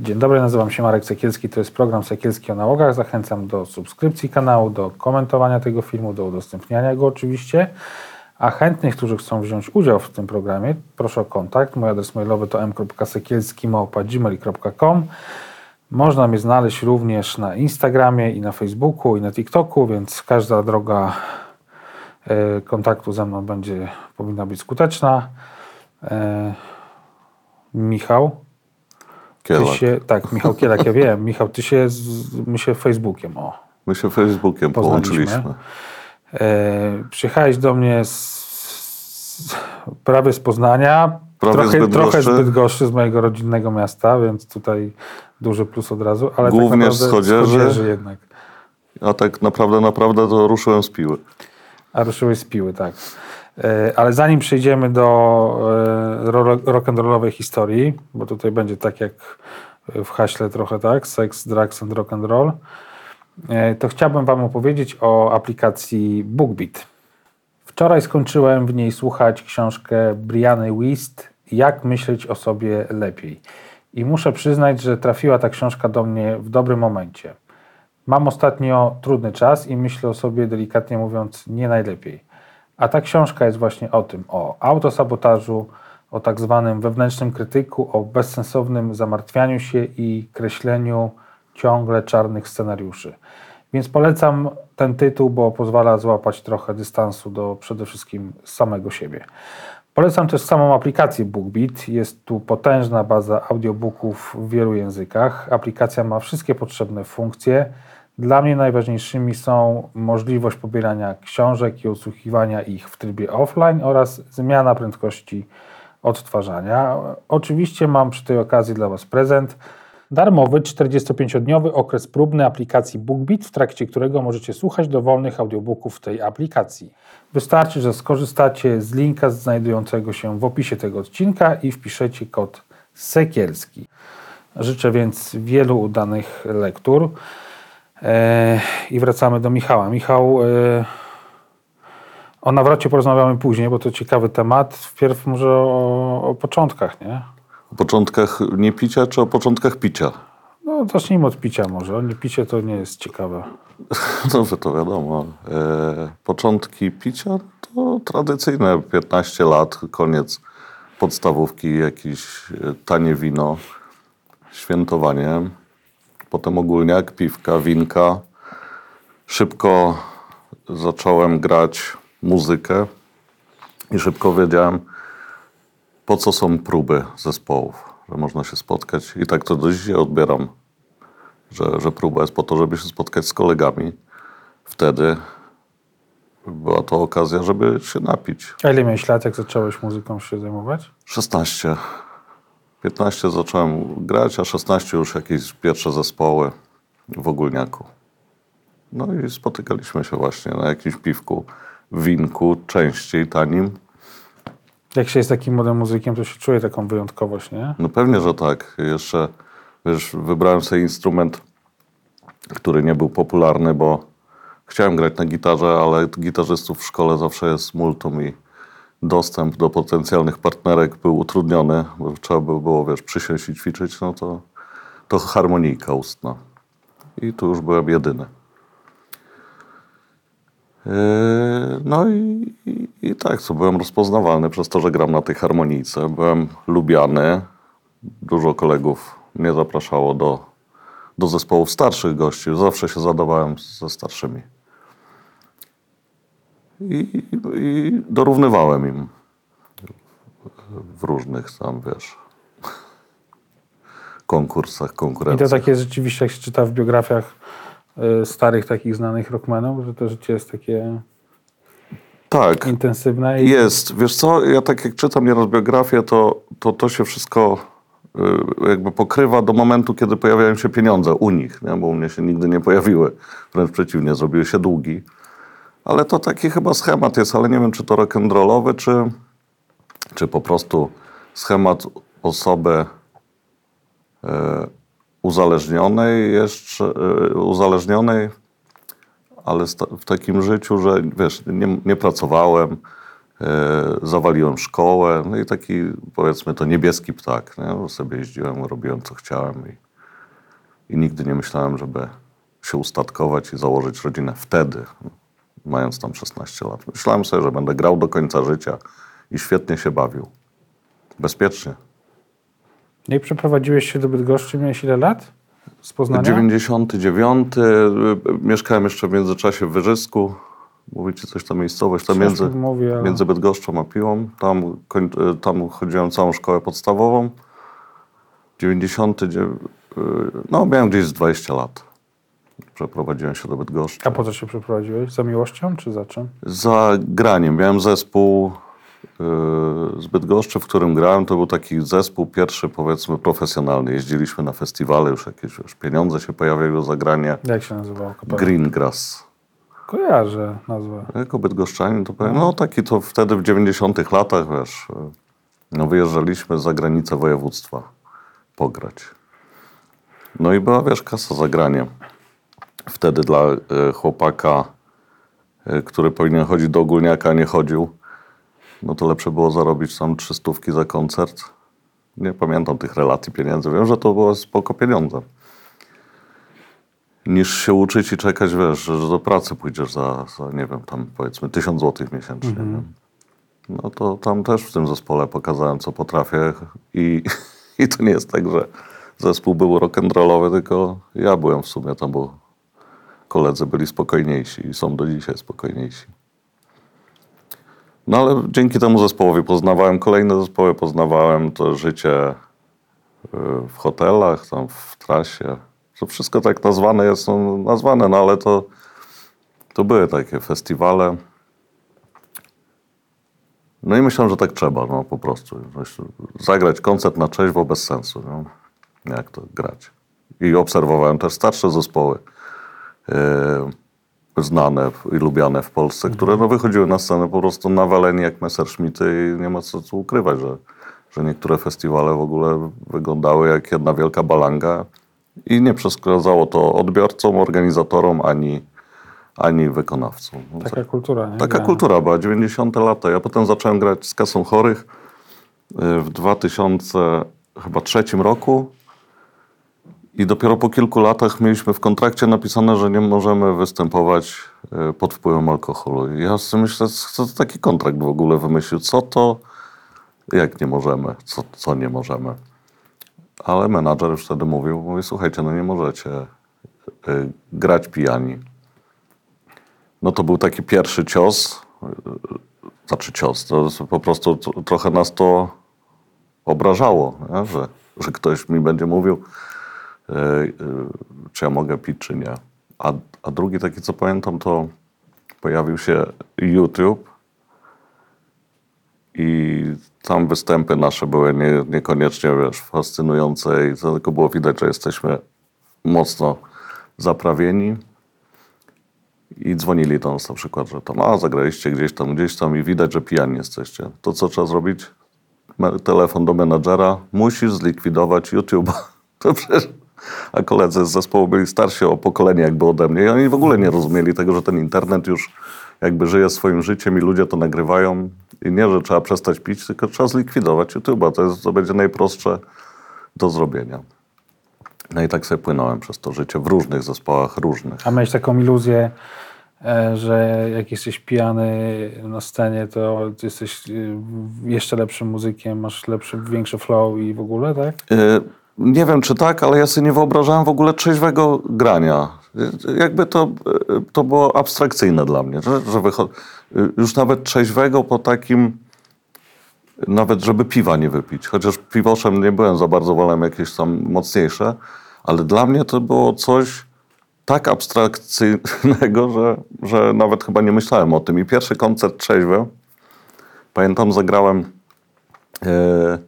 Dzień dobry, nazywam się Marek Sekielski, to jest program Sekielski o nałogach. Zachęcam do subskrypcji kanału, do komentowania tego filmu, do udostępniania go oczywiście. A chętnych, którzy chcą wziąć udział w tym programie, proszę o kontakt. Mój adres mailowy to m.sekielski.gmail.com Można mnie znaleźć również na Instagramie i na Facebooku i na TikToku, więc każda droga e, kontaktu ze mną będzie, powinna być skuteczna. E, Michał, Kielak. się, tak, Michał Kielak, ja wiem. Michał, ty się, z, my się Facebookiem, o, My się Facebookiem połączyliśmy. E, przyjechałeś do mnie z, z, prawie z Poznania, Prawie trochę, z Bydgoszczy. trochę zbyt gorszy z mojego rodzinnego miasta, więc tutaj duży plus od razu, ale Głównie tak z naprawdę Chodzieży. Chodzieży jednak. A tak naprawdę, naprawdę to ruszyłem z piły. A ruszyłeś z piły, tak. E, ale zanim przejdziemy do e, ro- rock'n'rollowej historii, bo tutaj będzie tak jak w haśle trochę tak, sex, drugs and rock and roll, e, to chciałbym Wam opowiedzieć o aplikacji BookBeat. Wczoraj skończyłem w niej słuchać książkę Briany Wist Jak myśleć o sobie lepiej. I muszę przyznać, że trafiła ta książka do mnie w dobrym momencie. Mam ostatnio trudny czas i myślę o sobie, delikatnie mówiąc, nie najlepiej. A ta książka jest właśnie o tym, o autosabotażu, o tak zwanym wewnętrznym krytyku, o bezsensownym zamartwianiu się i kreśleniu ciągle czarnych scenariuszy. Więc polecam ten tytuł, bo pozwala złapać trochę dystansu do przede wszystkim samego siebie. Polecam też samą aplikację BookBeat. Jest tu potężna baza audiobooków w wielu językach. Aplikacja ma wszystkie potrzebne funkcje. Dla mnie najważniejszymi są możliwość pobierania książek i odsłuchiwania ich w trybie offline oraz zmiana prędkości odtwarzania. Oczywiście mam przy tej okazji dla Was prezent. Darmowy 45-dniowy okres próbny aplikacji BookBeat, w trakcie którego możecie słuchać dowolnych audiobooków w tej aplikacji. Wystarczy, że skorzystacie z linka znajdującego się w opisie tego odcinka i wpiszecie kod Sekielski. Życzę więc wielu udanych lektur. E, I wracamy do Michała. Michał, e, o nawrocie porozmawiamy później, bo to ciekawy temat. Wpierw może o, o początkach, nie? O początkach nie picia, czy o początkach picia? No, zacznijmy od picia może. Nie picie to nie jest ciekawe. Dobrze, to wiadomo. E, początki picia to tradycyjne 15 lat, koniec podstawówki, jakieś tanie wino, świętowanie. Potem ogólniak, piwka, winka. Szybko zacząłem grać muzykę i szybko wiedziałem, po co są próby zespołów, że można się spotkać. I tak to do dzisiaj odbieram, że, że próba jest po to, żeby się spotkać z kolegami. Wtedy była to okazja, żeby się napić. A ile miałeś lat, jak zacząłeś muzyką się zajmować? 16. 15 zacząłem grać, a 16 już jakieś pierwsze zespoły w ogólniaku. No i spotykaliśmy się właśnie na jakimś piwku, winku, częściej tanim. Jak się jest takim młodym muzykiem, to się czuje taką wyjątkowość, nie? No pewnie, że tak. Jeszcze wiesz, wybrałem sobie instrument, który nie był popularny, bo chciałem grać na gitarze, ale gitarzystów w szkole zawsze jest multum i dostęp do potencjalnych partnerek był utrudniony, bo trzeba by było, wiesz, przysiąść i ćwiczyć, no to, to harmonijka ustna. I tu już byłem jedyny. Yy, No i, i, i tak, co byłem rozpoznawalny przez to, że gram na tej harmonijce. Byłem lubiany. Dużo kolegów mnie zapraszało do, do zespołów starszych gości. Zawsze się zadawałem ze starszymi. I, i dorównywałem im w różnych tam, wiesz, konkursach, I konkurencjach. to tak jest rzeczywiście, jak się czyta w biografiach y, starych takich znanych rockmenów, że to życie jest takie Tak. intensywne i Jest. Wiesz co, ja tak jak czytam nieraz biografię, to, to to się wszystko y, jakby pokrywa do momentu, kiedy pojawiają się pieniądze u nich, nie? bo u mnie się nigdy nie pojawiły. Wręcz przeciwnie, zrobiły się długi. Ale to taki chyba schemat jest, ale nie wiem, czy to rock'n'rollowy, czy, czy po prostu schemat osoby e, uzależnionej jeszcze, e, uzależnionej, ale w takim życiu, że wiesz, nie, nie pracowałem, e, zawaliłem szkołę, no i taki powiedzmy to niebieski ptak, nie? Bo sobie jeździłem, robiłem co chciałem i, i nigdy nie myślałem, żeby się ustatkować i założyć rodzinę wtedy, mając tam 16 lat. Myślałem sobie, że będę grał do końca życia i świetnie się bawił. Bezpiecznie. No i przeprowadziłeś się do Bydgoszczy, miałeś ile lat? Z Poznania? 99. y, Mieszkałem jeszcze w międzyczasie w Wyżysku. Mówicie coś ta miejscowość, tam między, mi mówi, ale- między Bydgoszczą a Piłą. Tam, y, tam chodziłem całą szkołę podstawową. 90. y, No, miałem gdzieś z 20 lat. Przeprowadziłem się do Bydgoszczy. A po co się przeprowadziłeś? Za miłością czy za czym? Za graniem. Miałem zespół yy, z Bydgoszczy, w którym grałem. To był taki zespół pierwszy, powiedzmy, profesjonalny. Jeździliśmy na festiwale, już jakieś już pieniądze się pojawiały za granie. Jak się nazywało? Greengrass. Kojarzę nazwę. Jako bydgoszczanin to powiem, no taki to wtedy w 90 latach, wiesz, yy, no wyjeżdżaliśmy za granicę województwa pograć. No i była, wiesz, kasa za granie. Wtedy dla y, chłopaka, y, który powinien chodzić do ogólniaka, a nie chodził, no to lepsze było zarobić tam trzy stówki za koncert. Nie pamiętam tych relacji pieniędzy. Wiem, że to było spoko pieniądze. Niż się uczyć i czekać, wiesz, że do pracy pójdziesz za, za nie wiem, tam powiedzmy tysiąc złotych miesięcznie. nie? No to tam też w tym zespole pokazałem, co potrafię i, i to nie jest tak, że zespół był rock'n'rollowy, tylko ja byłem w sumie tam, bo koledzy byli spokojniejsi i są do dzisiaj spokojniejsi. No ale dzięki temu zespołowi poznawałem kolejne zespoły, poznawałem to życie y, w hotelach, tam w trasie. To wszystko tak nazwane jest, no, nazwane, no ale to, to były takie festiwale. No i myślałem, że tak trzeba, no po prostu. Zagrać koncert na trzeźwo bez sensu, no. Jak to grać? I obserwowałem też starsze zespoły e, znane w- i lubiane w Polsce, które no, wychodziły na scenę po prostu nawaleni jak Messerschmitty i nie ma co tu ukrywać, że, że niektóre festiwale w ogóle wyglądały jak jedna wielka balanga i nie przeszkadzało to odbiorcom, organizatorom ani, ani wykonawcom. No, Taka kultura, nie? Taka kultura była, 90 lata. Ja potem zacząłem grać z Kasą Chorych y, w 2003 roku i dopiero po kilku latach mieliśmy w kontrakcie napisane, że nie możemy występować y, pod wpływem alkoholu. Ja sobie myślę, co to taki kontrakt w ogóle wymyślił? Co to? Jak nie możemy? Co, co nie możemy? Ale menadżer już wtedy mówił, mówi, słuchajcie, no nie możecie y, grać pijani. No to był taki pierwszy cios, yy, znaczy cios, to po prostu trochę nas to obrażało, nie? Że, że ktoś mi będzie mówił, czy ja mogę pić, czy nie. A, a drugi taki, co pamiętam, to pojawił się YouTube i tam występy nasze były nie, niekoniecznie, wiesz, fascynujące i to tylko było widać, że jesteśmy mocno zaprawieni. I dzwonili do nas na przykład, że tam, a zagraliście gdzieś tam, gdzieś tam i widać, że pijani jesteście. To co trzeba zrobić? Telefon do menadżera, musisz zlikwidować YouTube. To przecież... A koledzy z zespołu byli starsi o pokolenie jakby ode mnie i oni w ogóle nie rozumieli tego, że ten internet już jakby żyje swoim życiem i ludzie to nagrywają. I nie, że trzeba przestać pić, tylko trzeba zlikwidować YouTube'a. To, jest, to będzie najprostsze do zrobienia. No i tak sobie płynąłem przez to życie w różnych zespołach, różnych. A miałeś taką iluzję, e, że jak jesteś pijany na scenie, to jesteś y, jeszcze lepszym muzykiem, masz lepszy, większy flow i w ogóle, tak? Nie wiem, czy tak, ale ja sobie nie wyobrażałem w ogóle trzeźwego grania. Jakby to, to było abstrakcyjne dla mnie, że, że wycho- y, już nawet trzeźwego po takim, nawet żeby piwa nie wypić. Chociaż piwoszem nie byłem za bardzo, wolałem jakieś tam mocniejsze, ale dla mnie to było coś tak abstrakcyjnego, że, że nawet chyba nie myślałem o tym. I pierwszy koncert trzeźwy, pamiętam, zagrałem... e,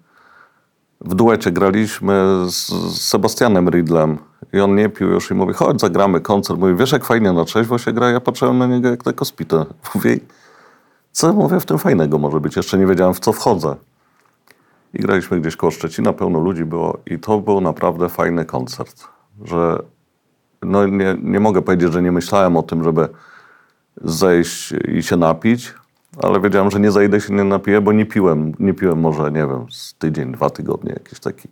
w duecie graliśmy z, Sebastianem Ridlem i on nie pił już i mówi, chodź zagramy koncert. Mówi, wiesz jak fajnie na trzeźwo się gra? Ja patrzyłem na niego jak na kosmitę. Mówię, co mówię w tym fajnego może być? Jeszcze nie wiedziałem w co wchodzę. I graliśmy gdzieś koło Szczecina, pełno ludzi było i to był naprawdę fajny koncert. Że no nie, nie mogę powiedzieć, że nie myślałem o tym, żeby zejść i się napić, ale wiedziałem, że nie zajdę się nie napiję, bo nie piłem, nie piłem może, nie wiem, z tydzień, dwa tygodnie jakiś taki.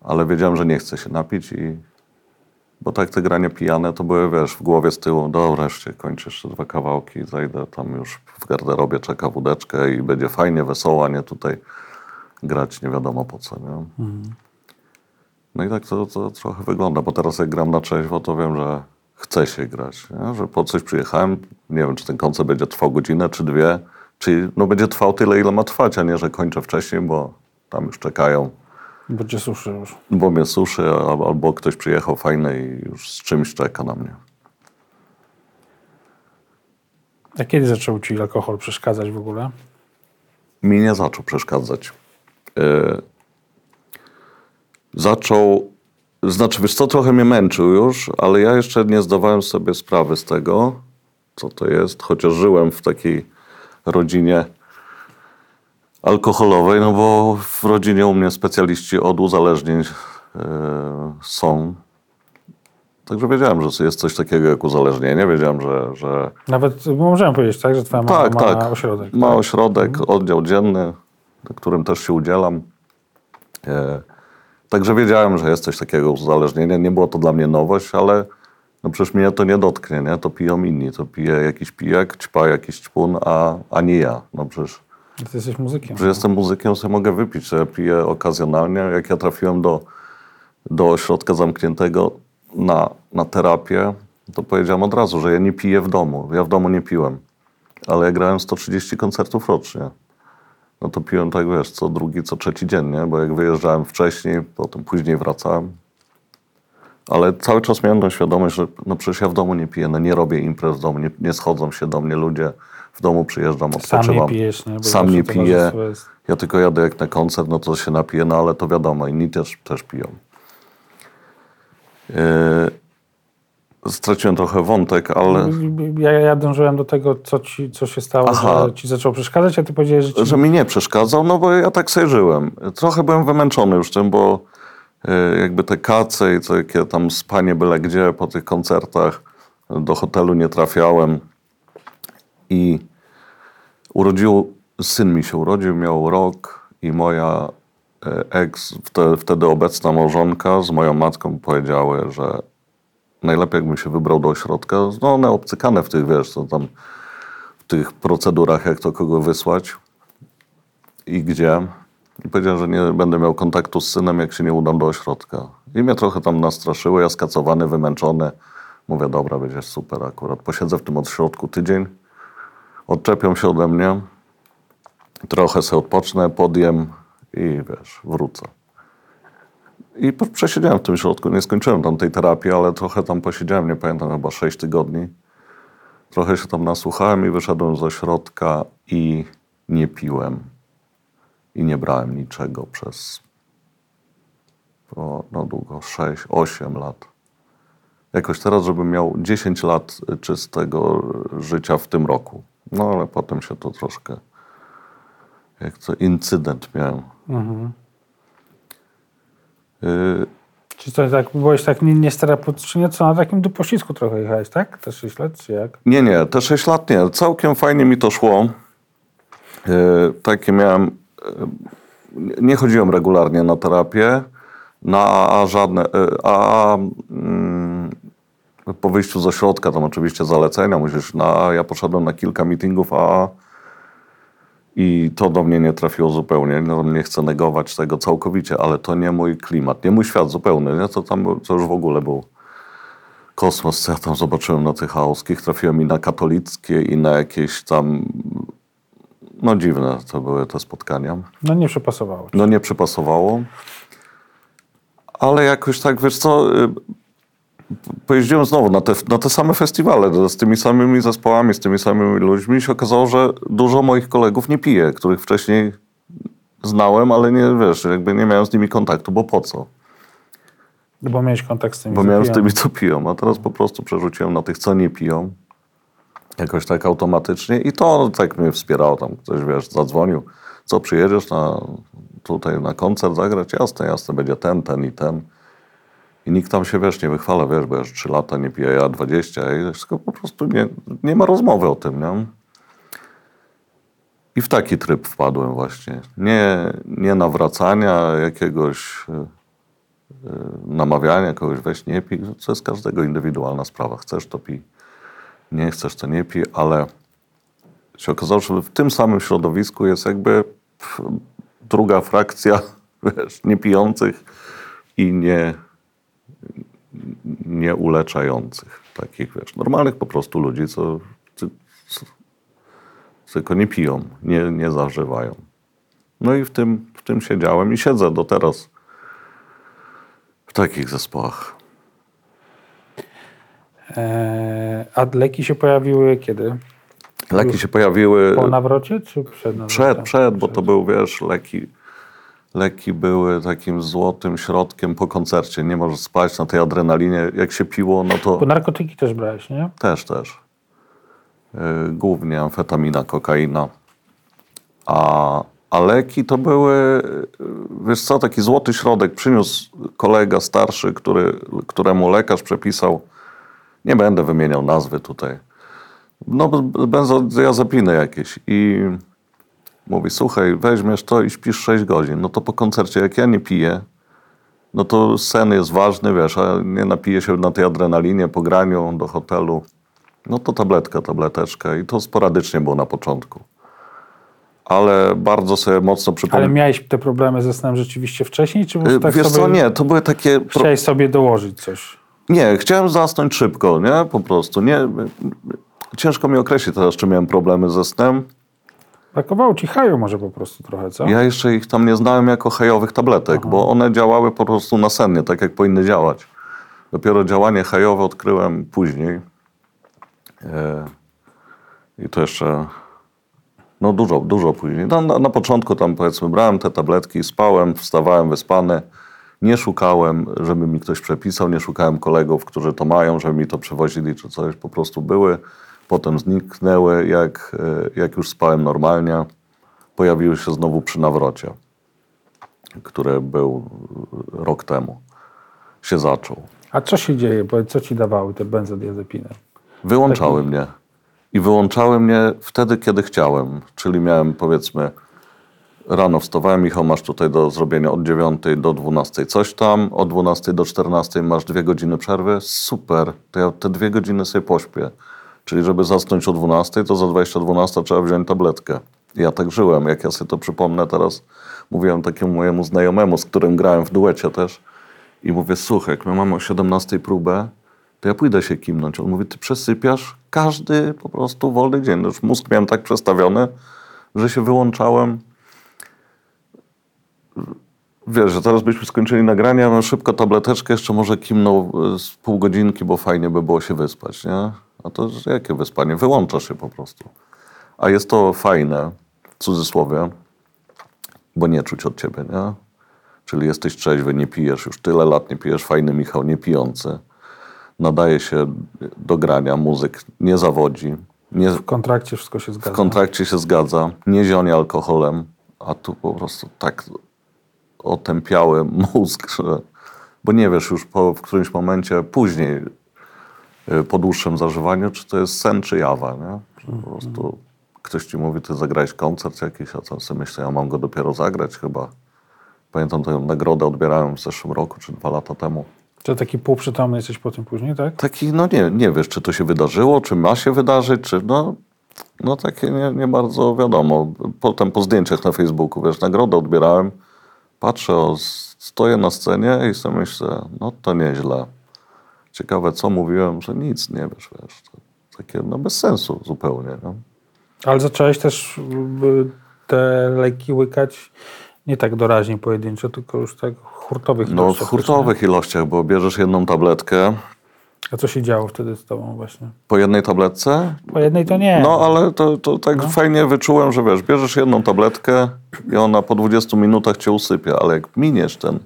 Ale wiedziałem, że nie chcę się napić i bo tak te grania pijane to były, wiesz, w głowie z tyłu, dobra, jeszcze kończę jeszcze dwa kawałki, zajdę tam już w garderobie, czeka wódeczkę i będzie fajnie, wesoło, a nie tutaj grać nie wiadomo po co, nie? No i tak to, to trochę wygląda, bo teraz jak gram na trzeźwo, to wiem, że chce się grać, nie? że po coś przyjechałem, nie wiem, czy ten koncert będzie trwał godzinę, czy dwie, czy no będzie trwał tyle, ile ma trwać, a nie, że kończę wcześniej, bo tam już czekają, Bo cię suszy już. bo mnie suszy, albo, ktoś przyjechał fajny i już z czymś czeka na mnie. A kiedy zaczął ci alkohol przeszkadzać w ogóle? mi nie zaczął przeszkadzać. E, zaczął, znaczy wiesz co, trochę mnie męczył już, ale ja jeszcze nie zdawałem sobie sprawy z tego, co to jest, chociaż żyłem w takiej rodzinie alkoholowej, no bo w rodzinie u mnie specjaliści od uzależnień e, są. Także wiedziałem, że jest coś takiego jak uzależnienie. Wiedziałem, że, że Nawet możemy powiedzieć, tak, że twoja mama tak, ma tak. ośrodek. Ma tak? ośrodek, oddział dzienny, na którym też się udzielam. E, także wiedziałem, że jest coś takiego uzależnienie. Nie było to dla mnie nowość, ale no przecież mnie to nie dotknie, nie? To piją inni. To pije jakiś pijak, ćpa jakiś ćpun, a, a nie ja. No przecież, Ty jesteś muzykiem. że jestem muzykiem, sobie mogę wypić, że piję okazjonalnie. Jak ja trafiłem do, do ośrodka zamkniętego na, na terapię, to powiedziałem od razu, że ja nie piję w domu. Ja w domu nie piłem. Ale ja grałem 130 koncertów rocznie. No to piłem tak, wiesz, co drugi, co trzeci dzień, nie? Bo jak wyjeżdżałem wcześniej, potem później wracałem. Ale cały czas miałem tą świadomość, że no przecież ja w domu nie piję, no nie robię imprez w domu, nie, nie schodzą się do mnie ludzie, w domu przyjeżdżam, Sam odpoczywam. nie pijesz, nie? Bo Sam nie piję. Ja tylko jadę jak na koncert, no to się napiję, no ale to wiadomo, inni też, też piją. Yy, straciłem trochę wątek, ale Ja, ja dążyłem do tego, co, ci, co się stało, Aha. że ci zaczął przeszkadzać, a ty powiedziałeś, że ci... że mi nie przeszkadzał, no bo ja tak sobie żyłem. Trochę byłem wymęczony już tym, bo yy, jakby te kace i to jakie tam spanie byle gdzie po tych koncertach, do hotelu nie trafiałem i urodził, syn mi się urodził, miał rok i moja e, ex, wtedy, wtedy obecna małżonka z moją matką powiedziały, że najlepiej jakbym się wybrał do ośrodka. No one obcykane w tych, wiesz, co tam w tych procedurach, jak to kogo wysłać i gdzie. I powiedziałem, że nie będę miał kontaktu z synem, jak się nie udam do ośrodka. I mnie trochę tam nastraszyło, ja skacowany, wymęczony. Mówię, dobra, będzie super akurat. Posiedzę w tym ośrodku tydzień, odczepią się ode mnie, trochę sobie odpocznę, podjem i wiesz, wrócę. I przesiedziałem w tym środku, nie skończyłem tam tej terapii, ale trochę tam posiedziałem, nie pamiętam, chyba 6 tygodni. Trochę się tam nasłuchałem i wyszedłem z ośrodka i nie piłem. I nie brałem niczego przez no długo, 6, 8 lat. Jakoś teraz, żebym miał 10 lat czystego życia w tym roku. No ale potem się to troszkę, jak to incydent miałem. Y, Czy to tak, byłeś tak nie, nie sterapeutycznie, co na takim do poślizgu trochę jechałeś, tak? Te 6 lat, czy jak? Nie, nie, te 6 lat nie. Całkiem fajnie mi to szło. Yy, takie miałem. Yy, nie chodziłem regularnie na terapię, na AA żadne. Yy, AA mm, po wyjściu z ośrodka, tam oczywiście zalecenia musisz. Na AA ja poszedłem na kilka meetingów AA i to do mnie nie trafiło zupełnie. No, nie chcę negować tego całkowicie, ale to nie mój klimat, nie mój świat zupełny. Nie? To tam to już w ogóle był kosmos, co ja tam zobaczyłem na tych chaoskich. Trafiłem i na katolickie, i na jakieś tam. No dziwne to były te spotkania. No nie przepasowało. ci. No nie przypasowało. Ale jakoś tak, wiesz co, y, pojeździłem znowu na te, na te same festiwale z tymi samymi zespołami, z tymi samymi ludźmi. I się okazało, że dużo moich kolegów nie pije, których wcześniej znałem, ale nie, wiesz, jakby nie miałem z nimi kontaktu, bo po co? Bo miałeś kontakt z tymi Bo miałem z tymi, co piją, a teraz po prostu przerzuciłem na tych, co nie piją. Jakoś tak automatycznie i to tak mnie wspierało. Tam ktoś, wiesz, zadzwonił, co przyjedziesz na, tutaj na koncert zagrać? Jasne, jasne, będzie ten, ten i ten. I nikt tam się, wiesz, nie wychwala, wiesz, bo ja już 3 lata nie piję, ja 20 i wszystko po prostu nie, nie ma rozmowy o tym, nie? I w taki tryb wpadłem właśnie. Nie, nie nawracania jakiegoś e, namawiania kogoś, weź nie pij, to jest każdego indywidualna sprawa. Chcesz to pij, nie chcesz to nie pij, ale się okazało, że w tym samym środowisku jest jakby druga frakcja, wiesz, niepijących i nie, nieuleczających. Takich, wiesz, normalnych po prostu ludzi, co, co, co tylko nie piją, nie, nie zażywają. No i w tym, w tym siedziałem i siedzę do teraz w takich zespołach. E, a leki się pojawiły kiedy? Leki się pojawiły Po nawrocie czy przed nawrotem? przed, przed, bo to był, wiesz, leki, leki były takim złotym środkiem po koncercie. Nie możesz spać na tej adrenalinie. Jak się piło, no to Bo narkotyki też brałeś, nie? też, też. Yy, Głównie amfetamina, kokaina. A, a leki to były, yy, wiesz co, taki złoty środek przyniósł kolega starszy, który, któremu lekarz przepisał, nie będę wymieniał nazwy tutaj, no benzodiazepiny jakieś i mówi, słuchaj, weźmiesz to i śpisz 6 godzin. No to po koncercie, jak ja nie piję, no to sen jest ważny, wiesz, a nie napiję się na tej adrenalinie po graniu do hotelu. No to tabletka, tableteczka i to sporadycznie było na początku. Ale bardzo sobie mocno Ale przypomnę. miałeś te problemy ze snem rzeczywiście wcześniej, czy prostu tak Wiesz sobie co, nie, to były takie... Chciałeś sobie dołożyć coś? Nie, chciałem zasnąć szybko, nie? Po prostu, nie... Ciężko mi określić teraz, czy miałem problemy ze snem. Brakowało ci haju może po prostu trochę, co? Ja jeszcze ich tam nie znałem jako hejowych tabletek, bo one działały po prostu nasennie, tak jak powinny działać. Dopiero działanie hejowe odkryłem później. E, I to jeszcze no dużo, dużo później. No, na, na początku tam powiedzmy brałem te tabletki, spałem, wstawałem wyspany. Nie szukałem, żeby mi ktoś przepisał, nie szukałem kolegów, którzy to mają, żeby mi to przewozili czy coś. Po prostu były, potem zniknęły, jak, e, jak już spałem normalnie. Pojawiły się znowu przy nawrocie, który był rok temu. Się zaczął. A co się dzieje? Co ci dawały te benzodiazepiny? Wyłączały mnie. I wyłączały mnie wtedy, kiedy chciałem. Czyli miałem powiedzmy rano wstawałem, Michał, masz tutaj do zrobienia od 9 do 12 coś tam, od 12 do 14 masz dwie godziny przerwy. Super, to ja te dwie godziny sobie pośpię. Czyli żeby zasnąć o 12, to za 20 12 trzeba wziąć tabletkę. Ja tak żyłem. Jak ja sobie to przypomnę teraz, mówiłem takiemu mojemu znajomemu, z którym grałem w duecie też i mówię, słuchaj, my mamy o 17 próbę, to ja pójdę się kimnąć. On mówi, ty przesypiasz każdy po prostu wolny dzień. Już mózg miałem tak przestawiony, że się wyłączałem. Wiesz, że teraz byśmy skończyli nagranie, ja bym szybko tableteczkę, jeszcze może kimnął e, z pół godzinki, bo fajnie by było się wyspać, nie? A to że jakie wyspanie? Wyłączasz się po prostu. A jest to fajne, w cudzysłowie, bo nie czuć od ciebie, nie? Czyli jesteś trzeźwy, nie pijesz, już tyle lat nie pijesz, fajny Michał, nie pijący. Nadaje się do grania, muzyk nie zawodzi, nie, W kontrakcie wszystko się zgadza. w kontrakcie się zgadza, nie zionie alkoholem, a tu po prostu tak otępiały mózg, że, bo nie wiesz już po, w którymś momencie później, po dłuższym zażywaniu, czy to jest sen, czy jawa, nie? Że Po prostu ktoś ci mówi, ty zagrałeś koncert jakiś, a co sobie myślę, ja mam go dopiero zagrać chyba. Pamiętam tę nagrodę odbierałem w zeszłym roku, czy dwa lata temu. Czy taki półprzytomny jesteś po tym później, tak? Taki, no nie, nie wiesz, czy to się wydarzyło, czy ma się wydarzyć, czy no, no takie nie, nie bardzo wiadomo. Potem po zdjęciach na Facebooku, wiesz, nagrodę odbierałem, patrzę, o, stoję na scenie i sobie myślę, no to nieźle. Ciekawe, co mówiłem, że nic nie wiesz, wiesz. To takie, no bez sensu zupełnie, no. Ale zacząłeś też y, te leki łykać nie tak doraźnie pojedynczo, tylko już tak w hurtowych No w ilościach też, hurtowych ilościach, bo bierzesz jedną tabletkę A co się działo wtedy z tobą właśnie? Po jednej tabletce Po jednej to nie. No, ale to, to tak fajnie wyczułem, że wiesz, bierzesz jedną tabletkę i ona po 20 minutach cię usypia, ale jak miniesz ten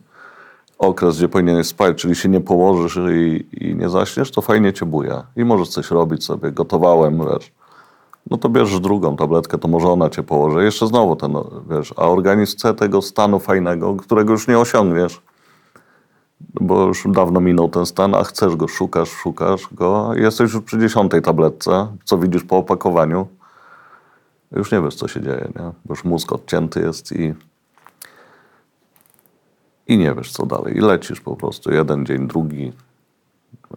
okres, gdzie powinieneś spać, czyli się nie położysz i, i nie zaśniesz, to fajnie cię buja i możesz coś robić sobie. Gotowałem, wiesz. No to bierzesz drugą tabletkę, to może ona cię położy. Jeszcze znowu ten, wiesz, a organizm chce tego stanu fajnego, którego już nie osiągniesz, bo już dawno minął ten stan, a chcesz go, szukasz, szukasz go, jesteś już przy dziesiątej tabletce, co widzisz po opakowaniu, już nie wiesz, co się dzieje, nie? Bo już mózg odcięty jest i, i nie wiesz, co dalej. I lecisz po prostu, jeden dzień, drugi.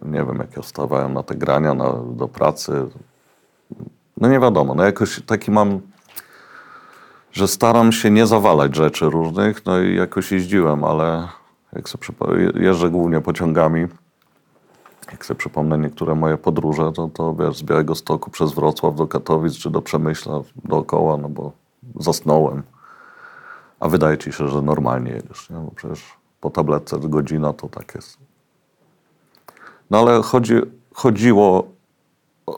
Nie wiem, jak ja na te grania, na, do pracy. No nie wiadomo, no jakoś taki mam, że staram się nie zawalać rzeczy różnych, no i jakoś jeździłem, ale jak sobie przypo- jeżdżę głównie pociągami, jak sobie przypomnę niektóre moje podróże, to, to wiesz, z Białego Stoku przez Wrocław do Katowic czy do Przemyśla dookoła, no bo zasnąłem. A wydaje ci się, że normalnie jedziesz, nie? bo przecież po tabletce godzina to tak jest. No ale chodzi, chodziło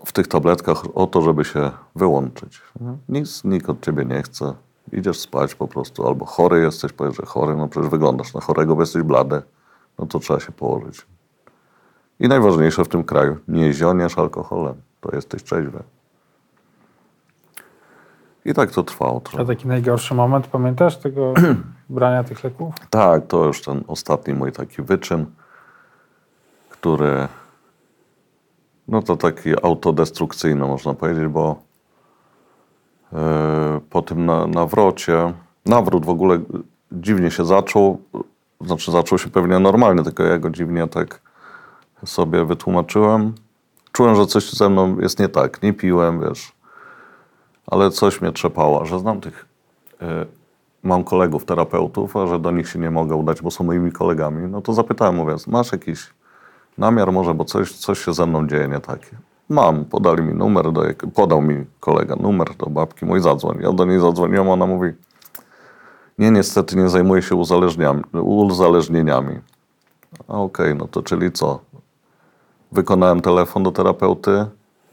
w tych tabletkach o to, żeby się wyłączyć. Nic nikt od ciebie nie chce. Idziesz spać po prostu, albo chory jesteś, powiesz, że chory, no przecież wyglądasz na chorego, bo jesteś blady, no to trzeba się położyć. I najważniejsze w tym kraju, nie zioniesz alkoholem, to jesteś trzeźwy. I tak to trwało. A trochę. taki najgorszy moment, pamiętasz tego brania tych leków? Tak, to już ten ostatni mój taki wyczyn, który no to taki autodestrukcyjny można powiedzieć, bo yy, po tym na, nawrocie, nawrót w ogóle dziwnie się zaczął, znaczy zaczął się pewnie normalnie, tylko ja go dziwnie tak sobie wytłumaczyłem. Czułem, że coś ze mną jest nie tak, nie piłem, wiesz, ale coś mnie trzepało, że znam tych y, mam kolegów terapeutów, a że do nich się nie mogę udać, bo są moimi kolegami, no to zapytałem, mówiąc, masz jakiś namiar może, bo coś, coś się ze mną dzieje nie takie. Mam, podali mi numer, do, podał mi kolega numer do babki mój, zadzwoń. Ja do niej zadzwoniłem, ona mówi, nie, niestety nie zajmuję się uzależnieniami. A okej, no to czyli co? Wykonałem telefon do terapeuty,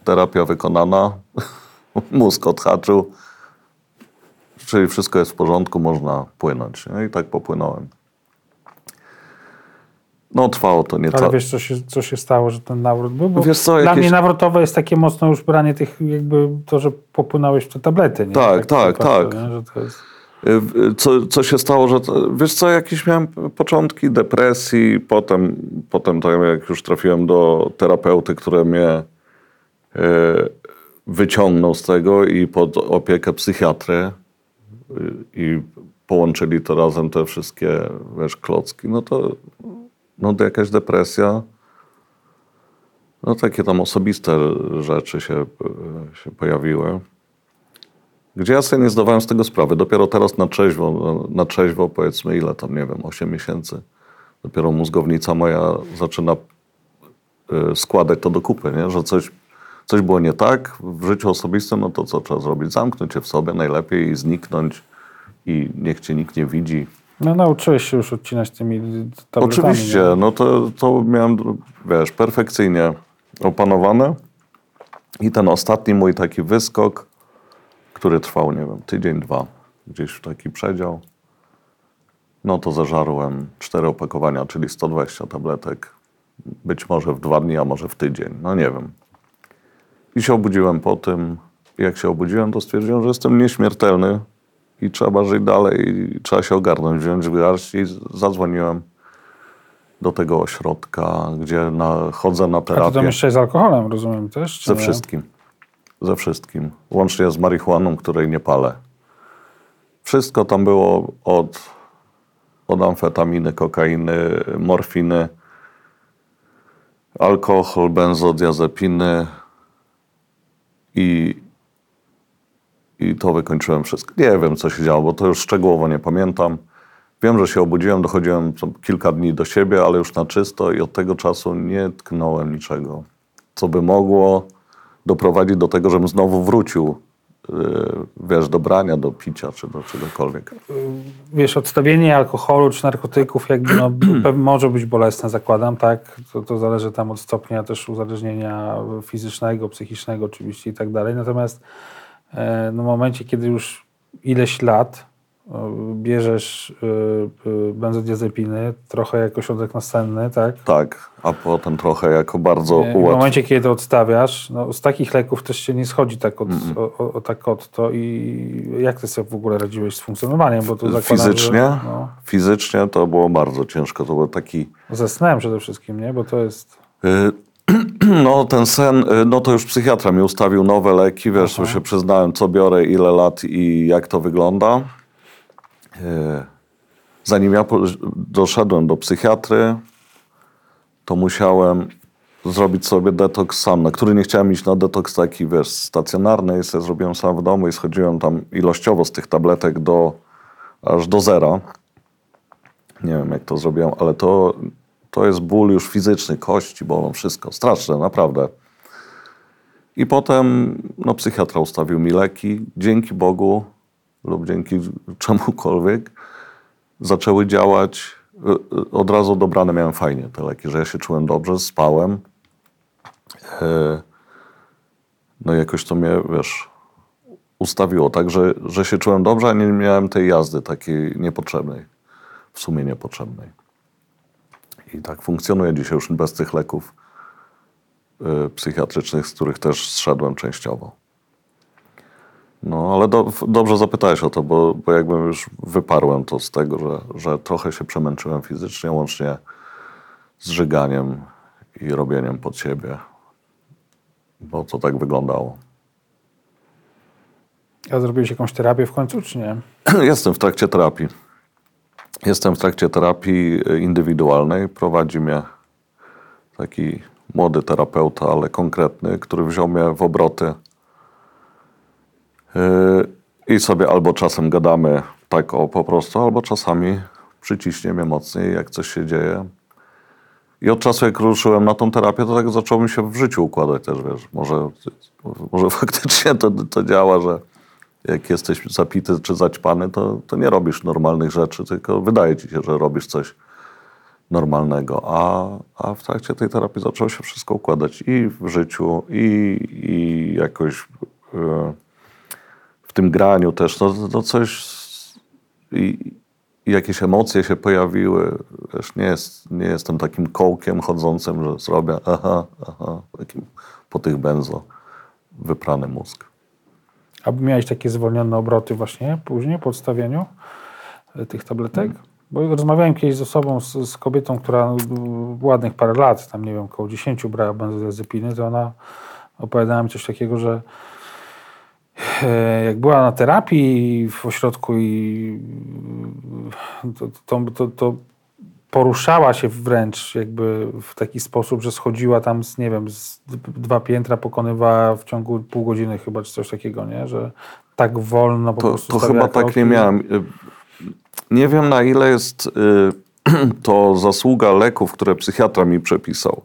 terapia wykonana, mózg odhaczył, czyli wszystko jest w porządku, można płynąć. No i tak popłynąłem. No trwało to nie Ale tak. wiesz, co się, co się stało, że ten nawrót był? Bo Wiesz co, Dla jakieś- mnie nawrotowe jest takie mocno już branie tych, jakby to, że popłynąłeś w te tablety. Nie? Tak, tak, patrzę, tak. Nie? Jest... Y, Co, co się stało, że to, wiesz co, jakieś miałem początki depresji, potem, potem to jak już trafiłem do terapeuty, który mnie y, wyciągnął z tego i pod opiekę psychiatry i połączyli to razem te wszystkie, wiesz, klocki, no to, no to jakaś depresja, no takie tam osobiste rzeczy się, y, się pojawiły. Gdzie ja sobie nie zdawałem z tego sprawy. Dopiero teraz na trzeźwo, na trzeźwo powiedzmy ile tam, nie wiem, 8 miesięcy. Dopiero mózgownica moja zaczyna y, składać to do kupy, nie? że coś, coś było nie tak w życiu osobistym, no to co trzeba zrobić? Zamknąć się w sobie najlepiej i zniknąć i niech cię nikt nie widzi. No nauczyłeś się już odcinać tymi tabletami. Oczywiście, nie? no to, to miałem, wiesz, perfekcyjnie opanowane. I ten ostatni mój taki wyskok, który trwał, nie wiem, tydzień, dwa, gdzieś w taki przedział, no to zażarłem cztery opakowania, czyli 120 tabletek. Być może w dwa dni, a może w tydzień, no nie wiem. I się obudziłem po tym. Jak się obudziłem, to stwierdziłem, że jestem nieśmiertelny i trzeba żyć dalej, i trzeba się ogarnąć, wziąć w garść i zadzwoniłem do tego ośrodka, gdzie na, chodzę na A to terapię. tam jeszcze z alkoholem, rozumiem też? Ze nie? wszystkim. Ze wszystkim. Łącznie z marihuaną, której nie palę. Wszystko tam było od, od amfetaminy, kokainy, morfiny, alkohol, benzodiazepiny i, i to wykończyłem wszystko. Nie wiem, co się działo, bo to już szczegółowo nie pamiętam. Wiem, że się obudziłem, dochodziłem kilka dni do siebie, ale już na czysto i od tego czasu nie tknąłem niczego, co by mogło doprowadzić do tego, żebym znowu wrócił wiesz, do brania, do picia czy do czegokolwiek. Wiesz, odstawienie alkoholu czy narkotyków jakby no, może być bolesne, zakładam, tak? To, to zależy tam od stopnia też uzależnienia fizycznego, psychicznego oczywiście i tak dalej. Natomiast e, no, w momencie, kiedy już ileś lat bierzesz e, e, benzodiazepiny, trochę jako środek nasenny, tak? Tak, a potem trochę jako bardzo E, W momencie, kiedy to odstawiasz, no, z takich leków też się nie schodzi tak od, o, o, o, tak od to. I jak ty sobie w ogóle radziłeś z funkcjonowaniem? Bo to zakładam, Fizycznie? Że, no, Fizycznie to było bardzo ciężko. To był taki. ze snem przede wszystkim, nie? Bo to jest... y, No, ten sen, y, no to już psychiatra mi ustawił nowe leki, wiesz, bo się przyznałem, co biorę, ile lat i jak to wygląda. Y, Zanim ja doszedłem do psychiatry, to musiałem zrobić sobie detoks sam, na który nie chciałem iść na detoks taki, wiesz, stacjonarny. I sobie zrobiłem sam w domu i schodziłem tam ilościowo z tych tabletek do, aż do zera. Nie wiem, jak to zrobiłem, ale to, to jest ból już fizyczny, kości bolą, wszystko. Straszne, naprawdę. I potem no, psychiatra ustawił mi leki. Dzięki Bogu lub dzięki czemukolwiek zaczęły działać. y, y, Od razu dobrane miałem fajnie te leki, że ja się czułem dobrze, spałem. E, No jakoś to mnie, wiesz, ustawiło tak, że, że się czułem dobrze, a nie miałem tej jazdy takiej niepotrzebnej, w sumie niepotrzebnej. I tak funkcjonuje dzisiaj już bez tych leków y, psychiatrycznych, z których też zszedłem częściowo. No, ale do, dobrze zapytałeś o to, bo, bo jakbym już wyparłem to z tego, że, że trochę się przemęczyłem fizycznie, łącznie z żyganiem i robieniem pod siebie, bo to tak wyglądało. A zrobiłeś jakąś terapię w końcu, czy nie? Jestem w trakcie terapii. Jestem w trakcie terapii e, indywidualnej. Prowadzi mnie taki młody terapeuta, ale konkretny, który wziął mnie w obroty. Yy, I sobie albo czasem gadamy tak o po prostu, albo czasami przyciśnie mnie mocniej, jak coś się dzieje. I od czasu, jak ruszyłem na tą terapię, to tak zaczęło mi się w życiu układać też, wiesz. Może, może faktycznie to, to działa, że jak jesteś zapity czy zaćpany, to, to nie robisz normalnych rzeczy, tylko wydaje ci się, że robisz coś normalnego. A, a w trakcie tej terapii zaczęło się wszystko układać i w życiu, i, i jakoś w tym graniu też. No, no coś i, i jakieś emocje się pojawiły. Wiesz, nie, jest, nie jestem takim kołkiem chodzącym, że zrobię aha, aha, takim po tych benzo wyprany mózg. A miałeś takie zwolnione obroty właśnie później po odstawieniu e, tych tabletek? Bo rozmawiałem kiedyś z osobą, z, z kobietą, która ładnych parę lat, tam nie wiem, około 10 brała benzodiazepiny, to ona opowiadała mi coś takiego, że jak była na terapii w ośrodku i to, to, to, to poruszała się wręcz jakby w taki sposób, że schodziła tam z, nie wiem, z dwa piętra, pokonywała w ciągu pół godziny chyba, czy coś takiego, nie? Że tak wolno po To, prostu to chyba tak nie miałem. Y, Nie wiem na ile jest y, to zasługa leków, które psychiatra mi przepisał.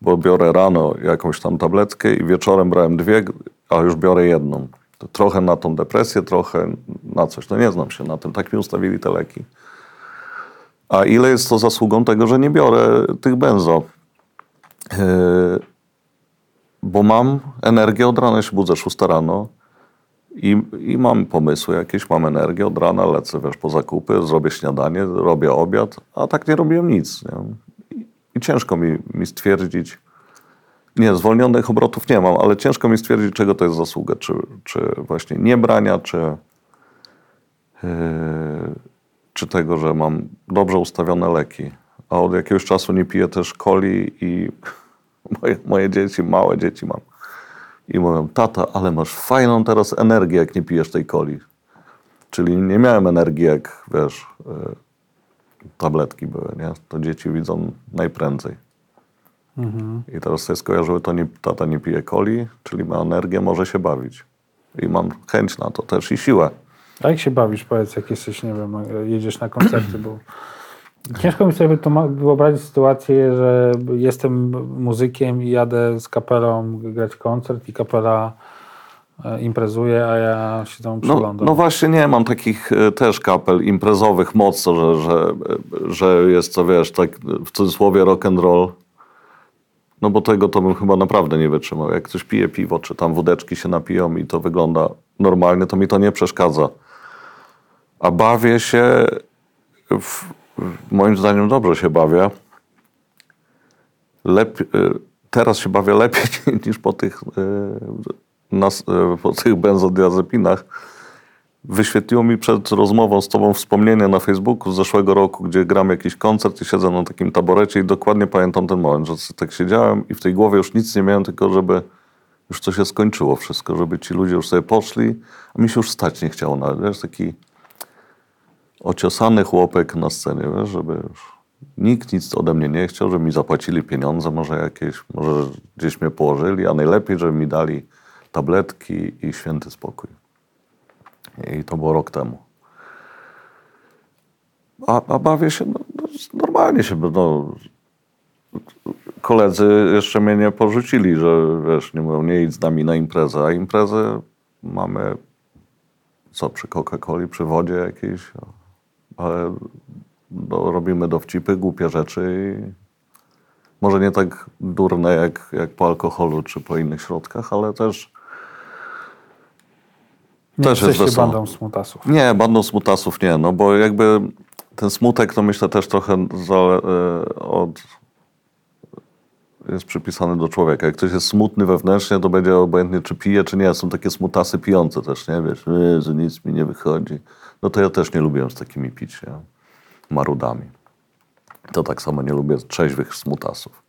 Bo biorę rano jakąś tam tabletkę i wieczorem brałem dwie, a już biorę jedną. Trochę na tą depresję, trochę na coś. No nie znam się na tym. Tak mi ustawili te leki. A ile jest to zasługą tego, że nie biorę tych benzo? Yy, bo mam energię od rana, się budzę 6 rano i, i mam pomysły jakieś, mam energię od rana, lecę wiesz, po zakupy, zrobię śniadanie, robię obiad, a tak nie robiłem nic. Nie? I ciężko mi, mi stwierdzić, nie, zwolnionych obrotów nie mam, ale ciężko mi stwierdzić, czego to jest zasługa. Czy, czy właśnie niebrania, czy, yy, czy tego, że mam dobrze ustawione leki. A od jakiegoś czasu nie piję też coli i moje, moje dzieci, małe dzieci mam. I mówią, tata, ale masz fajną teraz energię, jak nie pijesz tej coli. Czyli nie miałem energii, jak wiesz, yy, tabletki były, nie? To dzieci widzą najprędzej. I teraz sobie skojarzyły, to nie, tata nie pije coli, czyli ma energię, może się bawić. I mam chęć na to też i siłę. A jak się bawisz, powiedz, jak jesteś, nie wiem, jedziesz na koncerty, bo ciężko mi sobie wytłuma- wyobrazić sytuację, że jestem muzykiem i jadę z kapelą grać koncert i kapela e, imprezuje, a ja się tam No, przyglądam. no właśnie nie, mam takich e, też kapel imprezowych mocno, że, że, że jest to, wiesz, tak w cudzysłowie rock and roll. No bo tego to bym chyba naprawdę nie wytrzymał. Jak ktoś pije piwo, czy tam wódeczki się napiją i to wygląda normalnie, to mi to nie przeszkadza. A bawię się, w, moim zdaniem dobrze się bawię. Lep, teraz się bawię lepiej niż po tych, e, nas, e, po tych benzodiazepinach. Wyświetliło mi przed rozmową z tobą wspomnienie na Facebooku z zeszłego roku, gdzie gram jakiś koncert i siedzę na takim taborecie i dokładnie pamiętam ten moment, że tak siedziałem i w tej głowie już nic nie miałem, tylko żeby już to się skończyło wszystko, żeby ci ludzie już sobie poszli, a mi się już stać nie chciało nawet, wiesz, taki ociosany chłopek na scenie, wiesz, żeby już nikt nic ode mnie nie chciał, żeby mi zapłacili pieniądze, może jakieś, może gdzieś mnie położyli, a najlepiej, żeby mi dali tabletki i święty spokój. I to było rok temu. A, a bawię się, no, no, normalnie się, no, koledzy jeszcze mnie nie porzucili, że wiesz, nie mówią, nie idź z nami na imprezę, a imprezę mamy co, przy Coca-Coli, przy wodzie jakiejś, ale no, robimy dowcipy, głupie rzeczy i może nie tak durne jak, jak po alkoholu czy po innych środkach, ale też nie też jest wesoło. bandą smutasów. nie, bandą smutasów nie, no bo jakby ten smutek to myślę też trochę e, od, jest przypisany do człowieka. Jak ktoś jest smutny wewnętrznie, to będzie obojętnie czy pije, czy nie. Są takie smutasy pijące też, nie? Wiesz, e, że nic mi nie wychodzi. No to ja też nie lubiłem z takimi pić, nie? marudami. To tak samo nie lubię trzeźwych smutasów.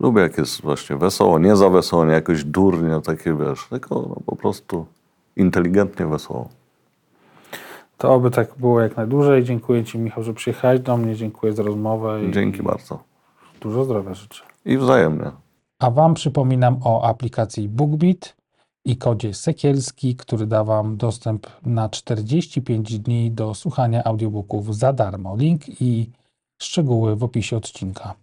Lubię jak jest właśnie wesoło, nie za wesoło, nie jakoś durnie, takie wiesz, tylko no, po prostu inteligentnie wesoło. To oby tak było jak najdłużej. Dziękuję Ci, Michał, że przyjechałeś do mnie. Dziękuję za rozmowę. i Dzięki bardzo. Dużo zdrowia życzę. I wzajemnie. A Wam przypominam o aplikacji BookBeat i kodzie Sekielski, który da Wam dostęp na 45 dni do słuchania audiobooków za darmo. Link i szczegóły w opisie odcinka.